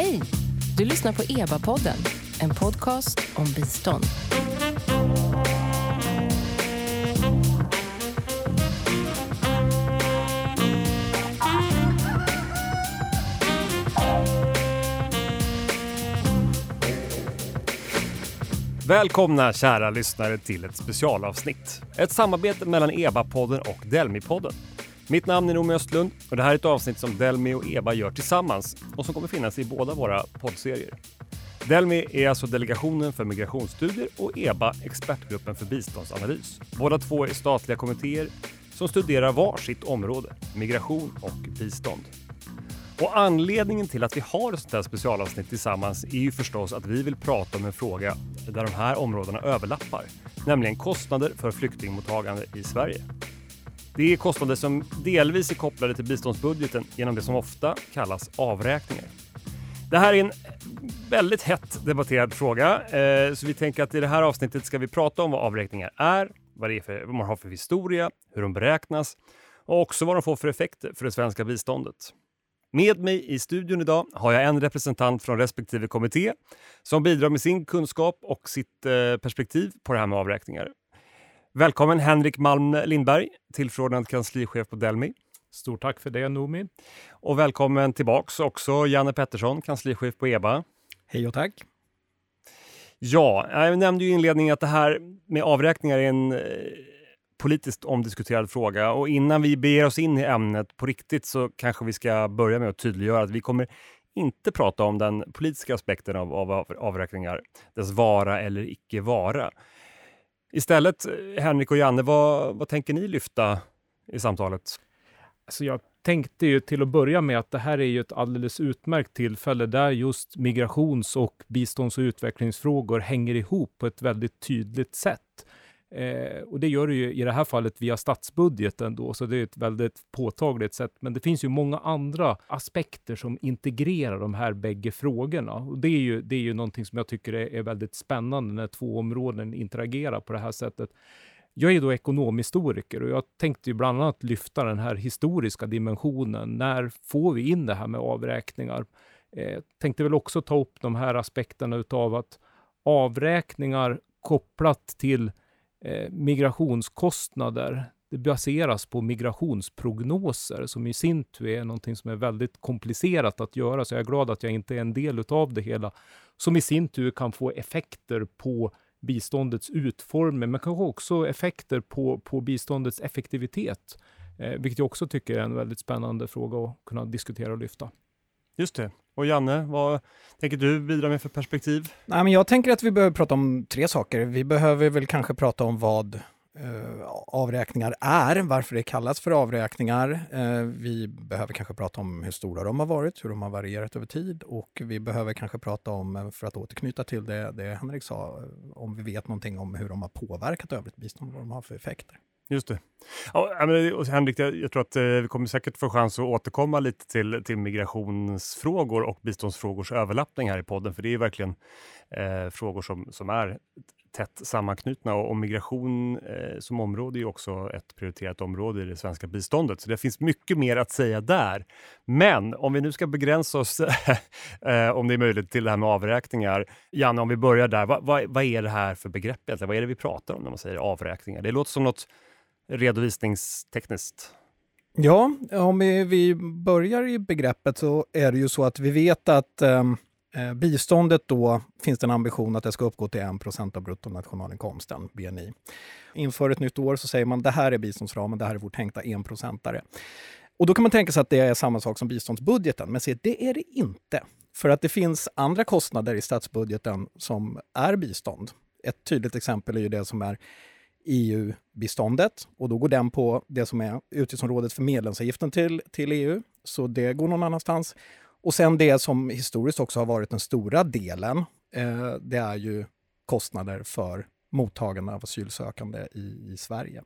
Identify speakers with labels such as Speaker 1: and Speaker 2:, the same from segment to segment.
Speaker 1: Hej! Du lyssnar på EBA-podden, en podcast om bistånd.
Speaker 2: Välkomna kära lyssnare till ett specialavsnitt. Ett samarbete mellan EBA-podden och Delmi-podden. Mitt namn är Noomi Östlund och det här är ett avsnitt som Delmi och EBA gör tillsammans och som kommer finnas i båda våra poddserier. Delmi är alltså Delegationen för migrationsstudier och EBA Expertgruppen för biståndsanalys. Båda två är statliga kommittéer som studerar var sitt område, migration och bistånd. Och anledningen till att vi har ett sånt här specialavsnitt tillsammans är ju förstås att vi vill prata om en fråga där de här områdena överlappar, nämligen kostnader för flyktingmottagande i Sverige. Det är kostnader som delvis är kopplade till biståndsbudgeten genom det som ofta kallas avräkningar. Det här är en väldigt hett debatterad fråga, eh, så vi tänker att i det här avsnittet ska vi prata om vad avräkningar är, vad, det är för, vad man har för historia, hur de beräknas och också vad de får för effekter för det svenska biståndet. Med mig i studion idag har jag en representant från respektive kommitté som bidrar med sin kunskap och sitt eh, perspektiv på det här med avräkningar. Välkommen Henrik Malm Lindberg, tillförordnad kanslichef på Delmi.
Speaker 3: Stort tack för det Noomi.
Speaker 2: Och välkommen tillbaks också Janne Pettersson, kanslichef på EBA.
Speaker 4: Hej och tack.
Speaker 2: Ja, jag nämnde ju i inledningen att det här med avräkningar är en eh, politiskt omdiskuterad fråga och innan vi beger oss in i ämnet på riktigt så kanske vi ska börja med att tydliggöra att vi kommer inte prata om den politiska aspekten av, av avräkningar, dess vara eller icke vara. Istället, Henrik och Janne, vad, vad tänker ni lyfta i samtalet?
Speaker 3: Alltså jag tänkte ju till att börja med att det här är ju ett alldeles utmärkt tillfälle där just migrations och bistånds och utvecklingsfrågor hänger ihop på ett väldigt tydligt sätt. Eh, och det gör det ju i det här fallet via statsbudgeten då, så det är ett väldigt påtagligt sätt. Men det finns ju många andra aspekter som integrerar de här bägge frågorna. Och det är ju, det är ju någonting som jag tycker är, är väldigt spännande när två områden interagerar på det här sättet. Jag är då ekonomhistoriker och jag tänkte ju bland annat lyfta den här historiska dimensionen. När får vi in det här med avräkningar? Eh, tänkte väl också ta upp de här aspekterna utav att avräkningar kopplat till Eh, migrationskostnader det baseras på migrationsprognoser som i sin tur är någonting som är väldigt komplicerat att göra. Så jag är glad att jag inte är en del av det hela. Som i sin tur kan få effekter på biståndets utformning, men kanske också effekter på, på biståndets effektivitet. Eh, vilket jag också tycker är en väldigt spännande fråga att kunna diskutera och lyfta.
Speaker 2: Just det. Och Janne, vad tänker du bidra med för perspektiv?
Speaker 4: Nej, men jag tänker att vi behöver prata om tre saker. Vi behöver väl kanske prata om vad eh, avräkningar är, varför det kallas för avräkningar. Eh, vi behöver kanske prata om hur stora de har varit, hur de har varierat över tid och vi behöver kanske prata om, eh, för att återknyta till det, det Henrik sa, eh, om vi vet någonting om hur de har påverkat övrigt bistånd, vad de har för effekter.
Speaker 2: Just det. Ja, men, och Henrik, jag, jag tror att eh, vi kommer säkert få chans att återkomma lite till, till migrationsfrågor och biståndsfrågors överlappning här i podden, för det är verkligen eh, frågor som, som är tätt sammanknutna och, och migration eh, som område är också ett prioriterat område i det svenska biståndet. Så det finns mycket mer att säga där. Men om vi nu ska begränsa oss, eh, om det är möjligt, till det här med avräkningar. Janne, om vi börjar där. vad, vad, vad är det här för begrepp? Vad är det vi pratar om när man säger avräkningar? Det låter som något redovisningstekniskt?
Speaker 4: Ja, om vi, börjar i begreppet så är det ju så att vi vet att ehm, eh, biståndet då finns det en ambition att det ska uppgå till 1% av bruttonationalinkomsten, BNI. Inför ett nytt år så säger man det här är biståndsramen, det här är vår tänkta enprocentare. Och då kan man tänka sig att det är samma sak som biståndsbudgeten, men se, det är det inte. För att det finns andra kostnader i statsbudgeten som är bistånd. Ett tydligt exempel är ju det som är EU-biståndet och då går den på det som är utgiftsområdet för medlemsavgiften till, till EU. Så det går någon annanstans. Och sen det som historiskt också har varit den stora delen, eh, det är ju kostnader för mottagande av asylsökande i, i Sverige.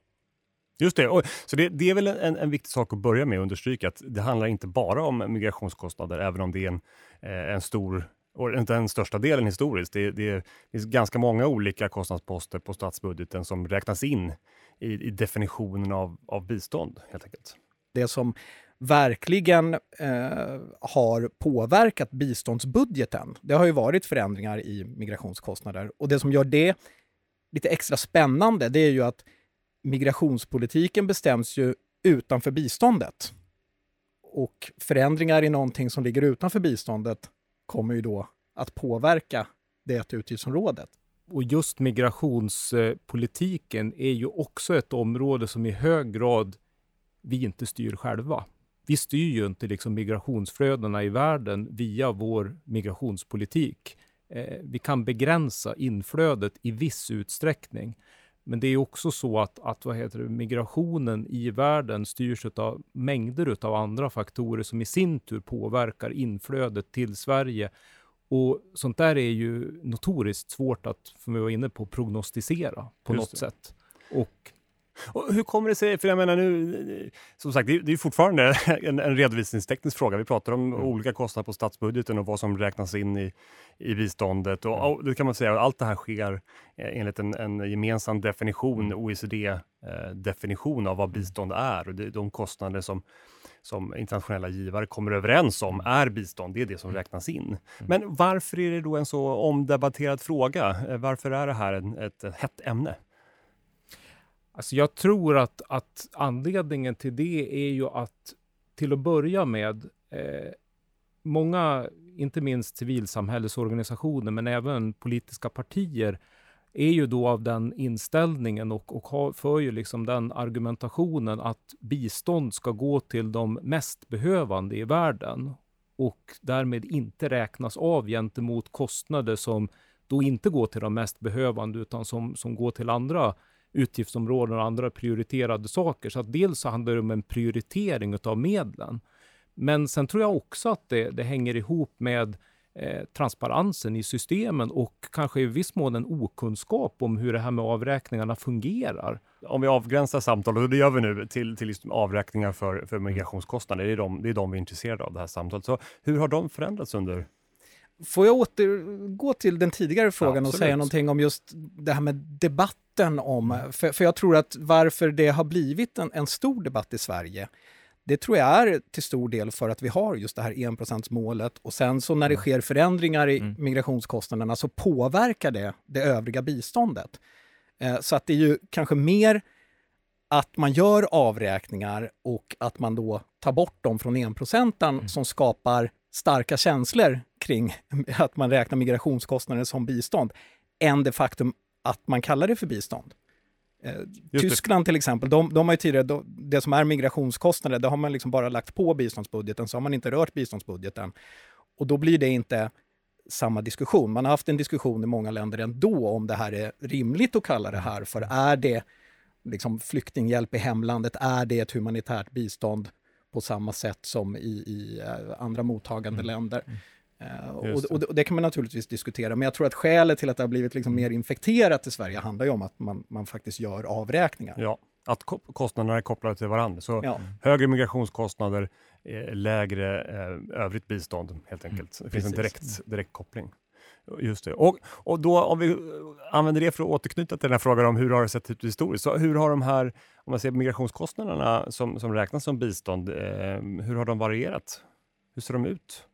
Speaker 2: Just det. Och, så det, det är väl en, en, viktig sak att börja med att understryka att det handlar inte bara om migrationskostnader, även om det är en, eh, en stor och inte den största delen historiskt. Det, det, finns ganska många olika kostnadsposter på statsbudgeten som räknas in i, i definitionen av, av bistånd helt enkelt.
Speaker 4: Det som verkligen eh, har påverkat biståndsbudgeten. Det har ju varit förändringar i migrationskostnader och det som gör det lite extra spännande det är ju att migrationspolitiken bestäms ju utanför biståndet. Och förändringar i någonting som ligger utanför biståndet kommer ju då att påverka det utgiftsområdet.
Speaker 3: Och just migrationspolitiken är ju också ett område som i hög grad vi inte styr själva. Vi styr ju inte liksom migrationsflödena i världen via vår migrationspolitik. Eh, vi kan begränsa inflödet i viss utsträckning. Men det är också så att, att vad heter det, migrationen i världen styrs av mängder av andra faktorer som i sin tur påverkar inflödet till Sverige. Och sånt där är ju notoriskt svårt att, som vi var inne på, prognostisera på Just något det. sätt. Och
Speaker 2: och hur kommer det sig, för jag menar nu, som sagt, det, är fortfarande en, en redovisningsteknisk fråga. Vi pratar om mm. olika kostnader på statsbudgeten och vad som räknas in i, i biståndet. Och, och det kan man säga, allt det här sker eh, enligt en, en gemensam definition, mm. OECD-definition eh, av vad mm. bistånd är och det, de kostnader som som internationella givare kommer överens om är bistånd, det är det som räknas in. Men varför är det då en så omdebatterad fråga? Eh, varför är det här en, ett, ett hett ämne?
Speaker 3: Alltså jag tror att, att anledningen till det är ju att till att börja med eh, många, inte minst civilsamhällesorganisationer, men även politiska partier, är ju då av den inställningen och, och har, för ju liksom den argumentationen att bistånd ska gå till de mest behövande i världen och därmed inte räknas av gentemot kostnader som då inte går till de mest behövande utan som, som går till andra utgiftsområden och andra prioriterade saker. Så att dels så handlar det om en prioritering av medlen. Men sen tror jag också att det, det hänger ihop med eh, transparensen i systemen och kanske i viss mån en okunskap om hur det här med avräkningarna fungerar.
Speaker 2: Om vi avgränsar samtalet, och det gör vi nu, till, till liksom avräkningar för, för migrationskostnader. Det är, de, det är de vi är intresserade av, det här samtalet. Så hur har de förändrats under
Speaker 4: Får jag återgå till den tidigare frågan ja, och säga någonting om just det här med debatten om, mm. för, för jag tror att varför det har blivit en, en stor debatt i Sverige, det tror jag är till stor del för att vi har just det här enprocentsmålet och sen så när det mm. sker förändringar i mm. migrationskostnaderna så påverkar det det övriga biståndet. Eh, så att det är ju kanske mer att man gör avräkningar och att man då tar bort dem från enprocentaren mm. som skapar starka känslor kring att man räknar migrationskostnader som bistånd, än det faktum att man kallar det för bistånd. Eh, Tyskland till exempel, de, de har ju tidigare, det som är migrationskostnader, det har man liksom bara lagt på biståndsbudgeten, så har man inte rört biståndsbudgeten. Och då blir det inte samma diskussion. Man har haft en diskussion i många länder ändå om det här är rimligt att kalla det här för. Är det liksom flyktinghjälp i hemlandet? Är det ett humanitärt bistånd? På samma sätt som i, i eh, andra mottagande mm. länder. Uh, och, och, och, det kan man naturligtvis diskutera, men jag tror att skälet till att det har blivit liksom mer infekterat i Sverige handlar ju om att man, man faktiskt gör avräkningar.
Speaker 2: Ja, att kostnaderna är kopplade till varandra. Så ja. högre migrationskostnader, eh, lägre eh, övrigt bistånd helt mm. enkelt. Det finns Precis. en direkt, direkt koppling. Just det. Och, och då om vi använder det för att återknyta till den här frågan om hur har det sett ut historiskt. Så hur har de här, om man ser migrationskostnaderna som, som räknas som bistånd, eh, hur har de varierat? Hur ser de ut?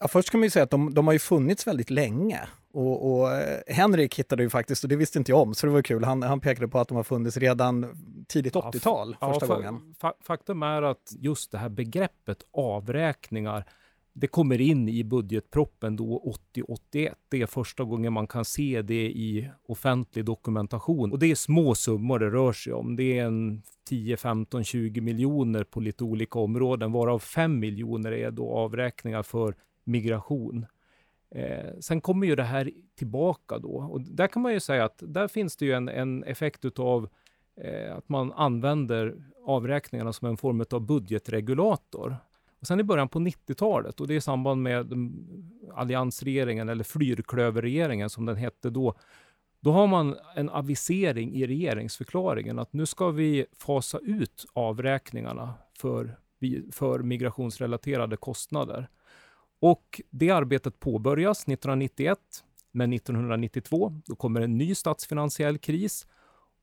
Speaker 4: Ja, först kan man ju säga att de, de har ju funnits väldigt länge. Och, och, eh, Henrik hittade ju faktiskt, och det visste inte jag om, så det var kul, han, han pekade på att de har funnits redan tidigt 80-tal, ja, första
Speaker 3: ja,
Speaker 4: gången.
Speaker 3: Faktum är att just det här begreppet avräkningar det kommer in i budgetproppen då 80-81. Det är första gången man kan se det i offentlig dokumentation. Och det är små summor det rör sig om. Det är en 10, 15, 20 miljoner på lite olika områden, varav 5 miljoner är då avräkningar för migration. Eh, sen kommer ju det här tillbaka då och där kan man ju säga att där finns det ju en, en effekt utav eh, att man använder avräkningarna som en form av budgetregulator. Och sen i början på 90-talet, och det är i samband med alliansregeringen eller flyrklöverregeringen som den hette då, då har man en avisering i regeringsförklaringen att nu ska vi fasa ut avräkningarna för, för migrationsrelaterade kostnader. Och det arbetet påbörjas 1991, men 1992 då kommer en ny statsfinansiell kris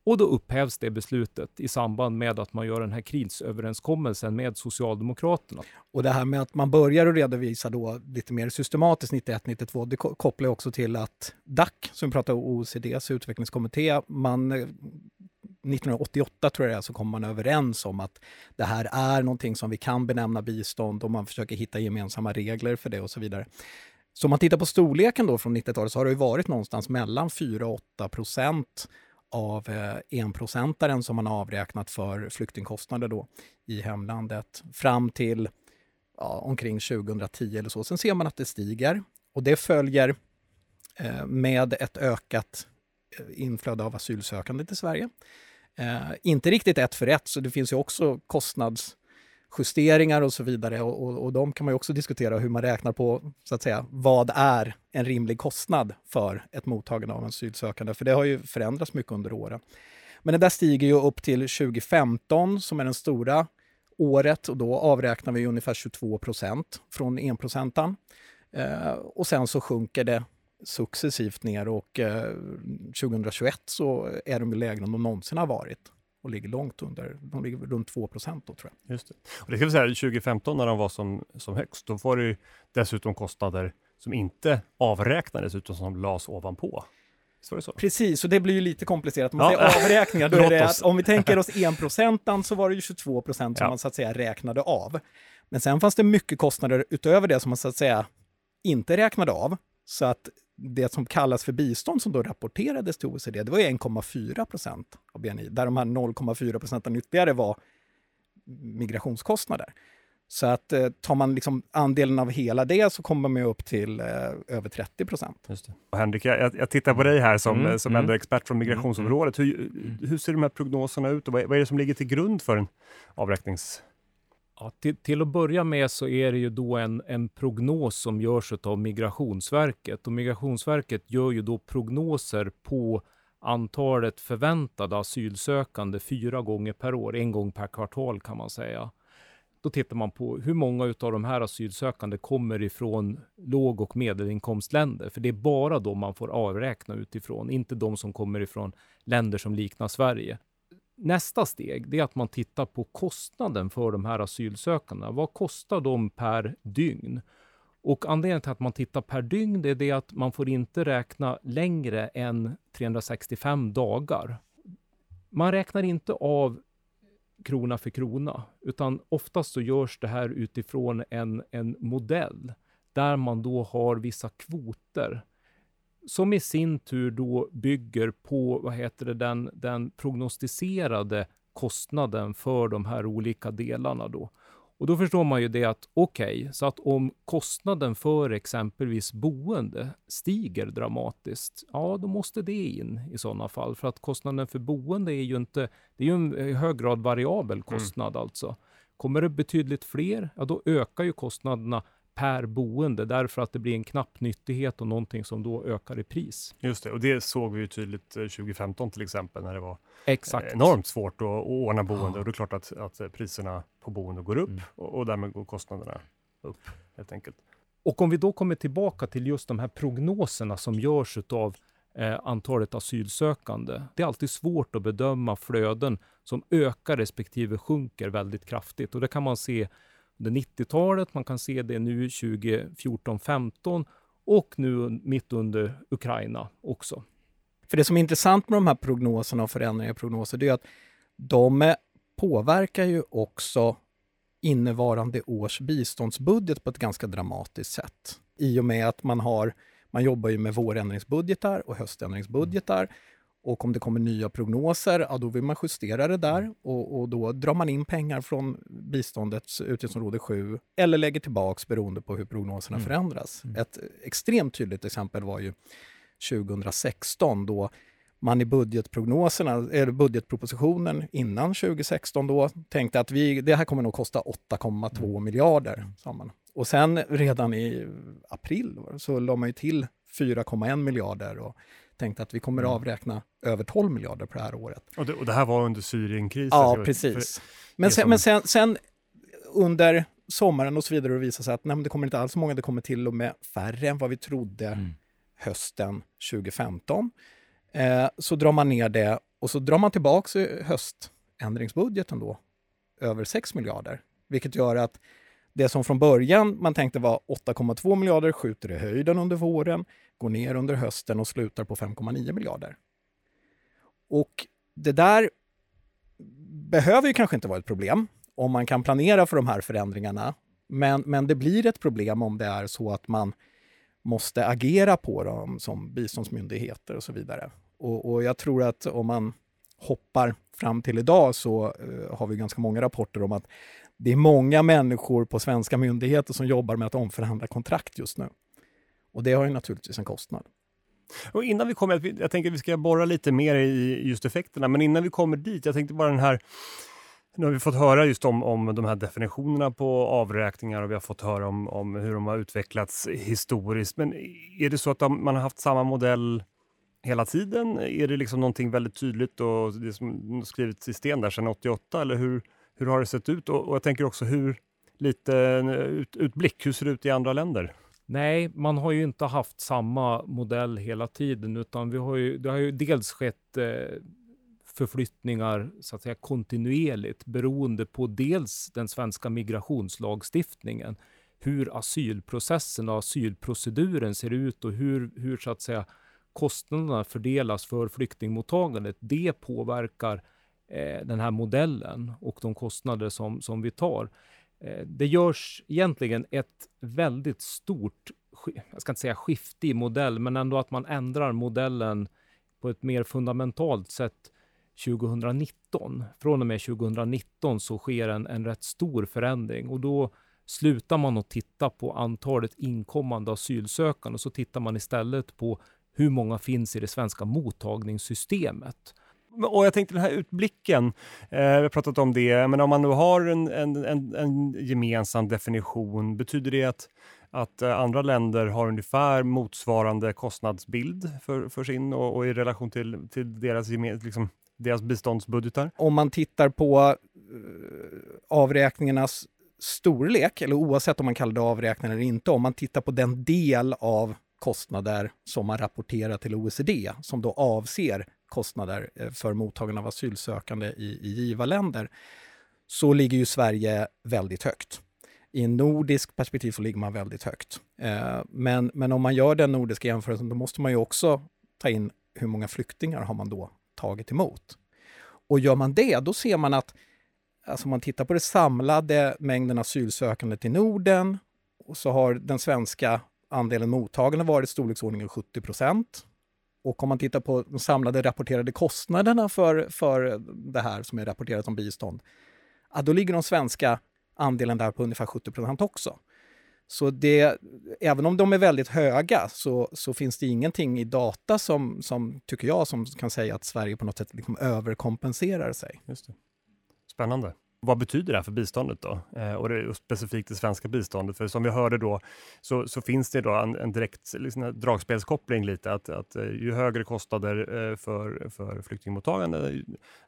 Speaker 3: och då upphävs det beslutet i samband med att man gör den här krisöverenskommelsen med Socialdemokraterna.
Speaker 4: Och det här med att man börjar att redovisa då lite mer systematiskt 91-92, det kopplar också till att DAC, som vi pratar om, OECDs utvecklingskommitté, man eh, 1988 tror jag det är, så kommer man överens om att det här är någonting som vi kan benämna bistånd och man försöker hitta gemensamma regler för det och så vidare. Så om man tittar på storleken då från 90-talet så har det varit någonstans mellan 4 och 8 procent av eh, enprocentaren som man har avräknat för flyktingkostnader då i hemlandet fram till ja, omkring 2010 eller så. Sen ser man att det stiger och det följer eh, med ett ökat eh, inflöde av asylsökande till Sverige. Eh, inte riktigt ett för ett, så det finns ju också kostnads justeringar och så vidare. Och, och, och, de kan man ju också diskutera hur man räknar på, så att säga, vad är en rimlig kostnad för ett mottagande av en asylsökande? För det har ju förändrats mycket under åren. Men det där stiger ju upp till 2015 som är den stora året och då avräknar vi ungefär 22 procent från enprocentan. Eh, och sen så sjunker det successivt ner och eh, 2021 så är de lägre än de någonsin har varit och ligger långt under, de ligger runt 2 procent då tror jag.
Speaker 2: Just det. Och det ska vi säga, 2015 när de var som, som högst, då var det ju dessutom kostnader som inte avräknades utan som lades ovanpå. Så så?
Speaker 4: Precis, och det blir ju lite komplicerat. Man ja. säger avräkningar, då är det att om vi tänker oss enprocentan så var det ju 22 procent som ja. man så att säga räknade av. Men sen fanns det mycket kostnader utöver det som man så att säga inte räknade av. Så att det som kallas för bistånd som då rapporterades till OECD, det var 1,4 procent av BNI, där de här 0,4 procenten ytterligare var migrationskostnader. Så att eh, tar man liksom andelen av hela det så kommer man upp till eh, över 30 procent.
Speaker 2: Henrik, jag, jag, tittar på dig här som, mm, som mm. ändå expert från migrationsområdet. Hur, hur ser de här prognoserna ut och vad, vad är det som ligger till grund för en avräknings
Speaker 3: Ja, till, till, att börja med så är det ju då en, en prognos som görs av Migrationsverket. Och Migrationsverket gör ju då prognoser på antalet förväntade asylsökande fyra gånger per år, en gång per kvartal kan man säga. Då tittar man på hur många av de här asylsökande kommer ifrån låg och medelinkomstländer. För det är bara de man får avräkna utifrån, inte de som kommer ifrån länder som liknar Sverige. Nästa steg är att man tittar på kostnaden för de här asylsökande. Vad kostar de per dygn? Och anledningen till att man tittar per dygn det är det att man får inte räkna längre än 365 dagar. Man räknar inte av krona för krona, utan oftast så görs det här utifrån en, en modell där man då har vissa kvoter som i sin tur då bygger på vad heter det, den, den prognostiserade kostnaden för de här olika delarna. Då. Och då förstår man ju det att okej, okay, så att om kostnaden för exempelvis boende stiger dramatiskt, ja då måste det in i sådana fall. För att kostnaden för boende är ju inte, det är ju en i hög grad variabel mm. kostnad mm. alltså. Kommer det betydligt fler, ja då ökar ju kostnaderna per boende därför att det blir en knapp nyttighet och någonting som då ökar i pris.
Speaker 2: Just det, och det såg vi ju tydligt 2015 eh, till exempel när det var
Speaker 3: Exakt.
Speaker 2: Eh, enormt svårt att, ordna boende ja. och det är klart att, att eh, priserna på boende går upp mm. och, och därmed går kostnaderna upp helt enkelt.
Speaker 3: Och om vi då kommer tillbaka till just de här prognoserna som görs av eh, antalet asylsökande. Det är alltid svårt att bedöma flöden som ökar respektive sjunker väldigt kraftigt och det kan man se under 90-talet, man kan se det nu 2014-15 och nu mitt under Ukraina också.
Speaker 4: För det som är intressant med de här prognoserna och förändringar i prognoser, det är att de påverkar ju också innevarande års biståndsbudget på ett ganska dramatiskt sätt. I och med att man har, man jobbar ju med vårändringsbudgetar och höständringsbudgetar och om det kommer nya prognoser, ja, då vill man justera det där och, och då drar man in pengar från biståndets utgiftsområde 7 eller lägger tillbaks beroende på hur prognoserna mm. förändras. Mm. Ett extremt tydligt exempel var ju 2016 då man i budgetprognoserna, eller budgetpropositionen innan 2016 då tänkte att vi, det här kommer nog kosta 8,2 mm. miljarder. Sa man. Och sen redan i april så la man ju till 4,1 miljarder. Och tänkt att vi kommer mm. avräkna över 12 miljarder på det här året.
Speaker 2: Och det, och det här var under Syrienkrisen?
Speaker 4: Ja, precis. Men, sen, som... men sen, sen, under sommaren och så vidare och visade sig att nej, det kommer inte alls så många, det kommer till och med färre än vad vi trodde mm. hösten 2015. Eh, så drar man ner det och så drar man tillbaka höständringsbudgeten då över 6 miljarder, vilket gör att det som från början man tänkte var 8,2 miljarder skjuter i höjden under våren, går ner under hösten och slutar på 5,9 miljarder. Och det där behöver ju kanske inte vara ett problem om man kan planera för de här förändringarna. Men, men det blir ett problem om det är så att man måste agera på dem som biståndsmyndigheter och så vidare. Och, och jag tror att om man hoppar fram till idag så uh, har vi ganska många rapporter om att det är många människor på svenska myndigheter som jobbar med att omförhandla kontrakt just nu. Och det har ju naturligtvis en kostnad.
Speaker 2: Och innan vi kommer, jag tänker att vi ska borra lite mer i just effekterna, men innan vi kommer dit, jag tänkte bara den här nu har vi fått höra just om, om de här definitionerna på avräkningar och vi har fått höra om, om hur de har utvecklats historiskt. Men är det så att de, man har haft samma modell hela tiden? Är det liksom någonting väldigt tydligt och det som skrivits i sten där sedan 88 eller hur, hur har det sett ut? Och, och jag tänker också hur, lite eh, ut, utblick, hur ser det ut i andra länder?
Speaker 3: Nej, man har ju inte haft samma modell hela tiden, utan vi har ju, det har ju dels skett eh, förflyttningar så att säga kontinuerligt beroende på dels den svenska migrationslagstiftningen, hur asylprocessen och asylproceduren ser ut och hur, hur så att säga kostnaderna fördelas för flyktingmottagandet. Det påverkar eh, den här modellen och de kostnader som, som vi tar. Eh, det görs egentligen ett väldigt stort, jag ska inte säga skifte i modell, men ändå att man ändrar modellen på ett mer fundamentalt sätt 2019. Från och med 2019 så sker en, en rätt stor förändring och då slutar man att titta på antalet inkommande asylsökande och så tittar man istället på hur många finns i det svenska mottagningssystemet.
Speaker 2: Och jag tänkte den här utblicken, eh, vi har pratat om det, men om man nu har en, en, en, en gemensam definition, betyder det att, att eh, andra länder har ungefär motsvarande kostnadsbild för, för sin och, och i relation till, till deras, liksom, deras biståndsbudgetar?
Speaker 4: Om man tittar på uh, avräkningarnas storlek, eller oavsett om man kallar det avräkningar eller inte, om man tittar på den del av kostnader som man rapporterar till OECD, som då avser kostnader eh, för mottagande av asylsökande i, i givarländer, så ligger ju Sverige väldigt högt. I en nordisk perspektiv så ligger man väldigt högt. Eh, men, men om man gör den nordiska jämförelsen, då måste man ju också ta in hur många flyktingar har man då tagit emot? Och gör man det, då ser man att alltså om man tittar på det samlade mängden asylsökande till Norden, och så har den svenska andelen mottagande varit i storleksordningen 70 procent. Och om man tittar på de samlade rapporterade kostnaderna för, för det här som är rapporterat som bistånd, ja, då ligger de svenska andelen där på ungefär 70 procent också. Så det, även om de är väldigt höga så, så finns det ingenting i data som, som, tycker jag, som kan säga att Sverige på något sätt liksom överkompenserar sig.
Speaker 2: Just det. Spännande. Vad betyder det här för biståndet då? Eh, och det, specifikt det svenska biståndet. För som vi hörde då så, så finns det då en, en direkt liksom, dragspelskoppling lite att, att eh, ju högre kostnader eh, för, för flyktingmottagande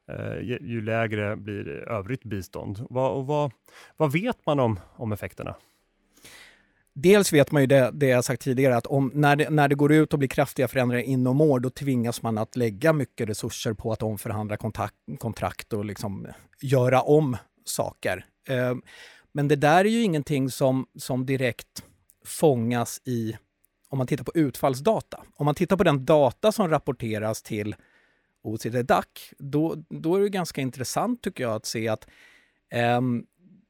Speaker 2: eh, ju, ju, lägre blir övrigt bistånd. Vad, och vad, vad vet man om, om effekterna?
Speaker 4: Dels vet man ju det, det jag sagt tidigare, att om, när, det, när det går ut och blir kraftiga förändringar inom år, då tvingas man att lägga mycket resurser på att omförhandla kontakt, kontrakt och liksom göra om saker. Eh, men det där är ju ingenting som, som direkt fångas i, om man tittar på utfallsdata. Om man tittar på den data som rapporteras till OECD-DAC, då, då är det ganska intressant tycker jag att se att eh,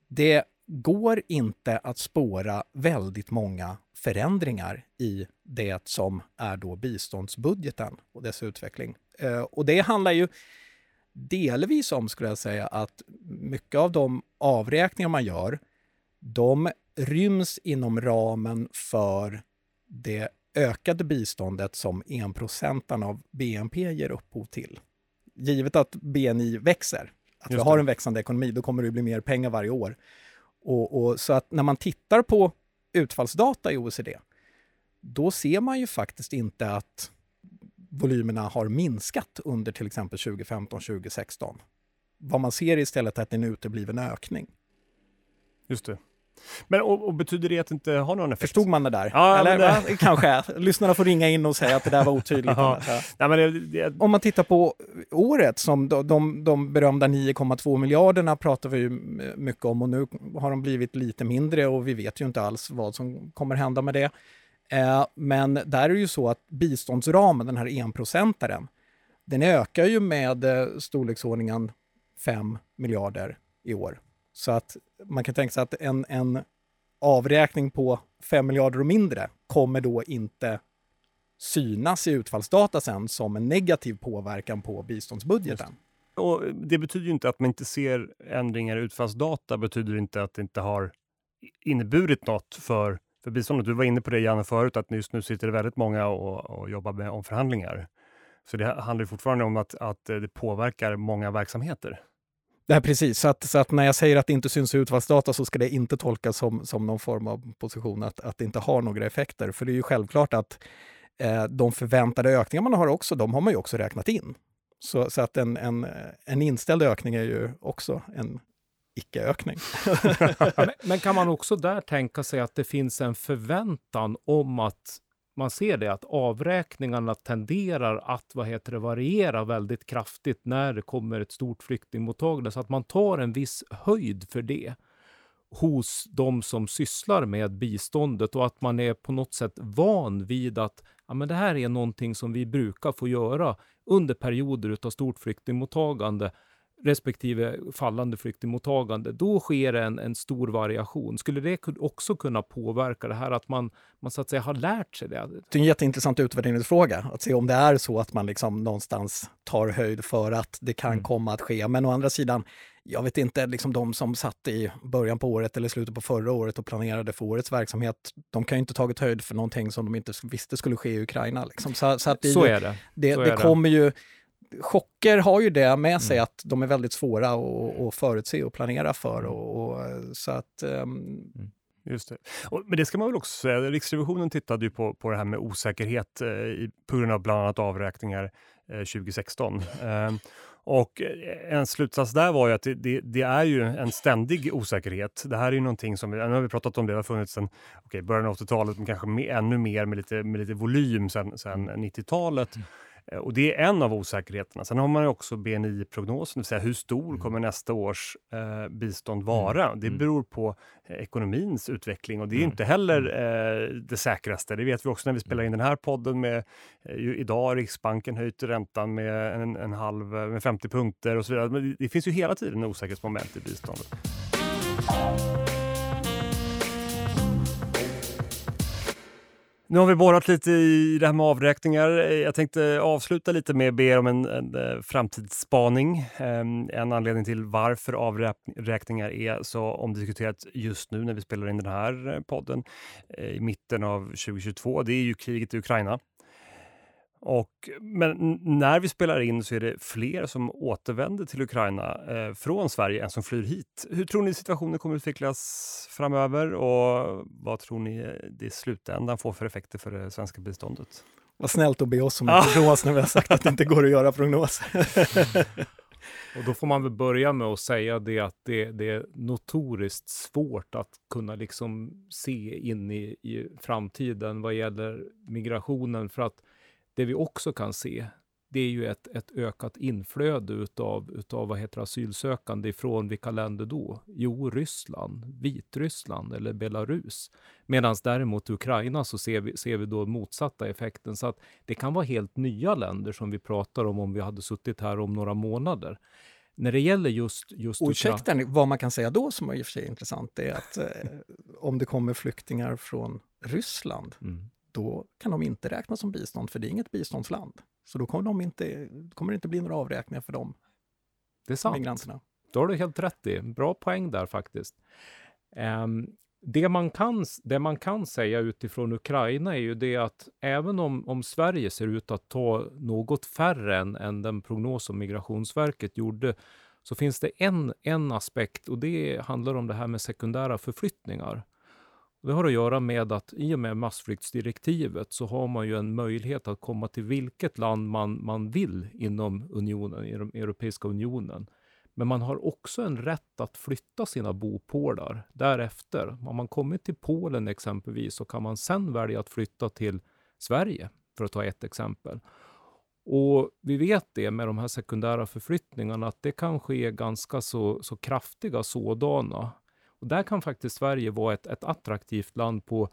Speaker 4: det går inte att spåra väldigt många förändringar i det som är då biståndsbudgeten och dess utveckling. Eh, och det handlar ju delvis om, skulle jag säga, att mycket av de avräkningar man gör, de ryms inom ramen för det ökade biståndet som enprocentarna av BNP ger upphov till. Givet att BNI växer, att vi har en växande ekonomi, då kommer det bli mer pengar varje år. Och, och, så att när man tittar på utfallsdata i OECD, då ser man ju faktiskt inte att volymerna har minskat under till exempel 2015-2016. Vad man ser istället är att det är en utebliven ökning.
Speaker 2: Just det. Men och, och betyder det att det inte har någon effekt?
Speaker 4: Förstod man det där?
Speaker 2: Ja,
Speaker 4: Eller,
Speaker 2: det...
Speaker 4: Kanske. Lyssnarna får ringa in och säga att det där var otydligt.
Speaker 2: ja. Nej, men det, det...
Speaker 4: Om man tittar på året, som de, de, de berömda 9,2 miljarderna pratar vi ju mycket om och nu har de blivit lite mindre och vi vet ju inte alls vad som kommer hända med det. Eh, men där är det ju så att biståndsramen, den här enprocentaren, den ökar ju med eh, storleksordningen 5 miljarder i år. Så att man kan tänka sig att en, en avräkning på 5 miljarder och mindre kommer då inte synas i utfallsdata sen som en negativ påverkan på biståndsbudgeten.
Speaker 2: Och det betyder ju inte att man inte ser ändringar i utfallsdata, betyder inte att det inte har inneburit något för, för biståndet. Du var inne på det Janne förut, att just nu sitter det väldigt många och, och jobbar med omförhandlingar. Så det handlar fortfarande om att, att det påverkar många verksamheter.
Speaker 4: Det här precis, så att, så att när jag säger att det inte syns i utfallsdata så ska det inte tolkas som, som någon form av position att, att det inte har några effekter. För det är ju självklart att eh, de förväntade ökningar man har också, de har man ju också räknat in. Så, så att en, en, en inställd ökning är ju också en icke-ökning.
Speaker 3: men, men kan man också där tänka sig att det finns en förväntan om att man ser det att avräkningarna tenderar att vad heter det, variera väldigt kraftigt när det kommer ett stort flyktingmottagande, så att man tar en viss höjd för det hos de som sysslar med biståndet och att man är på något sätt van vid att ja, men det här är någonting som vi brukar få göra under perioder av stort flyktingmottagande respektive fallande flyktingmottagande, då sker en, en stor variation. Skulle det också kunna påverka det här att man, man så att säga har lärt sig det?
Speaker 4: Det är en jätteintressant utvärderingsfråga, att se om det är så att man liksom någonstans tar höjd för att det kan mm. komma att ske. Men å andra sidan, jag vet inte, liksom de som satt i början på året eller slutet på förra året och planerade för årets verksamhet, de kan ju inte tagit höjd för någonting som de inte visste skulle ske i Ukraina. Liksom. Så, så, att det,
Speaker 3: så är det.
Speaker 4: Det, det kommer ju chocker har ju det med sig mm. att de är väldigt svåra att, förutse och planera för. Mm. Och, och så att, um...
Speaker 2: Just det. Och, men det ska man väl också säga, Riksrevisionen tittade ju på, på det här med osäkerhet eh, på grund av bland annat avräkningar eh, 2016. Eh, och en slutsats där var ju att det, det, det, är ju en ständig osäkerhet. Det här är ju någonting som, nu har vi pratat om det, det har funnits sedan okay, början av 80-talet, men kanske med, ännu mer med lite, med lite volym sedan, sedan 90-talet. Mm. Eh, och det är en av osäkerheterna. Sen har man också BNI-prognosen, det vill säga hur stor mm. kommer nästa års eh, bistånd mm. vara? Mm. Det beror på eh, ekonomins utveckling och det är mm. inte heller mm. eh, det säkraste. Det vet vi också när vi spelar in den här podden med eh, idag har Riksbanken höjt räntan med en, en halv, med 50 punkter och så vidare. Men det, det finns ju hela tiden osäkerhetsmoment i biståndet. Nu har vi borrat lite i det här med avräkningar. Jag tänkte avsluta lite med att be er om en, en, eh, framtidsspaning. Ehm, en anledning till varför avräkningar är så omdiskuterat just nu när vi spelar in den här eh, podden eh, i mitten av 2022, det är ju kriget i Ukraina. Och, men när vi spelar in så är det fler som återvänder till Ukraina eh, från Sverige än som flyr hit. Hur tror ni situationen kommer att utvecklas framöver och vad tror ni det i slutändan får för effekter för det svenska biståndet?
Speaker 4: Vad snällt att be oss om en prognos när vi har sagt att det inte går att göra prognoser.
Speaker 3: Och då får man väl börja med att säga det att det, det är notoriskt svårt att kunna liksom se in i, i framtiden vad gäller migrationen för att det vi också kan se, det är ju ett, ett ökat inflöde utav, utav vad heter asylsökande ifrån vilka länder då? Jo, Ryssland, Vitryssland eller Belarus. Medan däremot Ukraina så ser vi, ser vi då motsatta effekten. Så att det kan vara helt nya länder som vi pratar om om vi hade suttit här om några månader. När det gäller just... just
Speaker 4: Ursäkta, vad man kan säga då som är i och för sig är intressant, är att eh, om det kommer flyktingar från Ryssland, mm då kan de inte räknas som bistånd, för det är inget biståndsland. Så då kommer, de inte, kommer det inte bli några avräkningar för dem.
Speaker 3: Det är sant. Migranterna. Då har du helt rätt i. Bra poäng där faktiskt. Um, det, man kan, det man kan säga utifrån Ukraina är ju det att även om, om Sverige ser ut att ta något färre än, än den prognos som Migrationsverket gjorde, så finns det en, en aspekt och det handlar om det här med sekundära förflyttningar. Det har att göra med att i och med massflyktsdirektivet så har man ju en möjlighet att komma till vilket land man, man vill inom unionen, i den Europeiska unionen. Men man har också en rätt att flytta sina bopålar därefter. Om man kommit till Polen exempelvis så kan man sen välja att flytta till Sverige, för att ta ett exempel. Och vi vet det med de här sekundära förflyttningarna att det kan ske ganska så, så kraftiga sådana. Och där kan faktiskt Sverige vara ett, ett attraktivt land på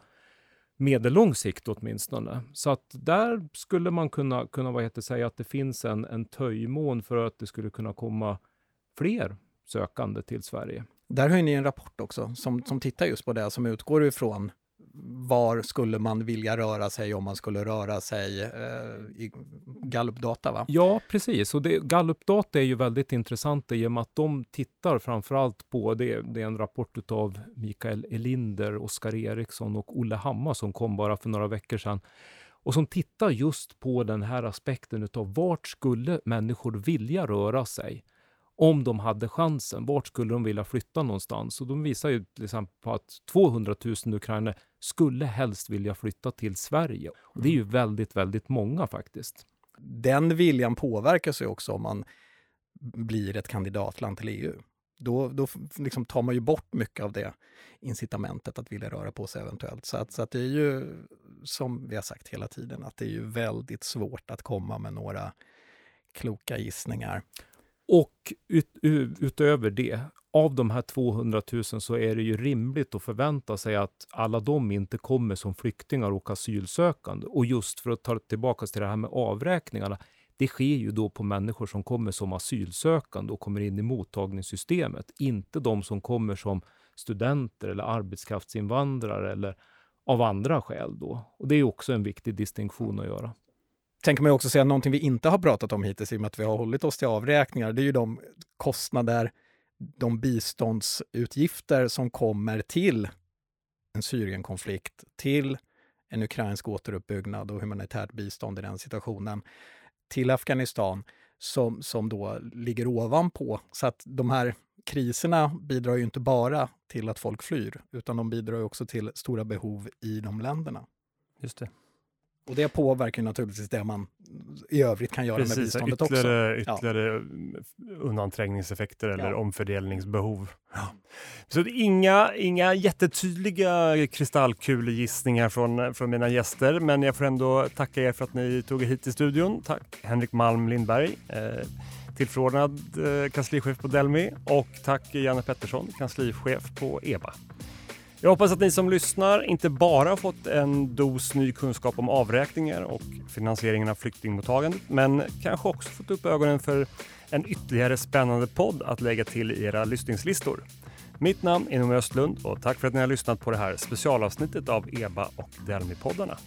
Speaker 3: medellång sikt åtminstone. Så att där skulle man kunna, kunna vad heter, säga att det finns en, en töjmån för att det skulle kunna komma fler sökande till Sverige.
Speaker 4: Där har ni en rapport också som, som tittar just på det, som utgår ifrån var skulle man vilja röra sig om man skulle röra sig eh, i gallupdata? Va?
Speaker 3: Ja, precis. Och det, gallupdata är ju väldigt intressant i och med att de tittar framförallt på, det, det är en rapport av Mikael Elinder, Oskar Eriksson och Olle Hammar som kom bara för några veckor sedan och som tittar just på den här aspekten utav vart skulle människor vilja röra sig? Om de hade chansen, vart skulle de vilja flytta någonstans? Och de visar ju till exempel på att 200 000 ukrainare skulle helst vilja flytta till Sverige. Och det är ju mm. väldigt, väldigt många faktiskt.
Speaker 4: Den viljan påverkas ju också om man blir ett kandidatland till EU. Då, då liksom tar man ju bort mycket av det incitamentet att vilja röra på sig eventuellt. Så att, så att det är ju, som vi har sagt hela tiden, att det är ju väldigt svårt att komma med några kloka gissningar.
Speaker 3: Och ut, utöver det, av de här 200 000 så är det ju rimligt att förvänta sig att alla de inte kommer som flyktingar och asylsökande. Och just för att ta tillbaka till det här med avräkningarna, det sker ju då på människor som kommer som asylsökande och kommer in i mottagningssystemet, inte de som kommer som studenter eller arbetskraftsinvandrare eller av andra skäl då. Och det är också en viktig distinktion att göra
Speaker 4: tänker man också säga någonting vi inte har pratat om hittills i och med att vi har hållit oss till avräkningar. Det är ju de kostnader, de biståndsutgifter som kommer till en Syrienkonflikt, till en ukrainsk återuppbyggnad och humanitärt bistånd i den situationen, till Afghanistan som, som då ligger ovanpå. Så att de här kriserna bidrar ju inte bara till att folk flyr, utan de bidrar också till stora behov i de länderna.
Speaker 2: Just det.
Speaker 4: Och det påverkar naturligtvis det man i övrigt kan göra Precis, med biståndet
Speaker 2: ytterligare,
Speaker 4: också.
Speaker 2: Ytterligare ja. undanträngningseffekter eller ja. omfördelningsbehov. Ja. Så inga, inga jättetydliga kristallkulegissningar från, från mina gäster, men jag får ändå tacka er för att ni tog er hit till studion. Tack Henrik Malm Lindberg, eh, tillförordnad eh, kanslichef på Delmi och tack Janne Pettersson, kanslichef på EBA. Jag hoppas att ni som lyssnar inte bara fått en dos ny kunskap om avräkningar och finansieringen av flyktingmottagandet, men kanske också fått upp ögonen för en ytterligare spännande podd att lägga till i era lyssningslistor. Mitt namn är Noomi Östlund och tack för att ni har lyssnat på det här specialavsnittet av EBA och Delmi-poddarna.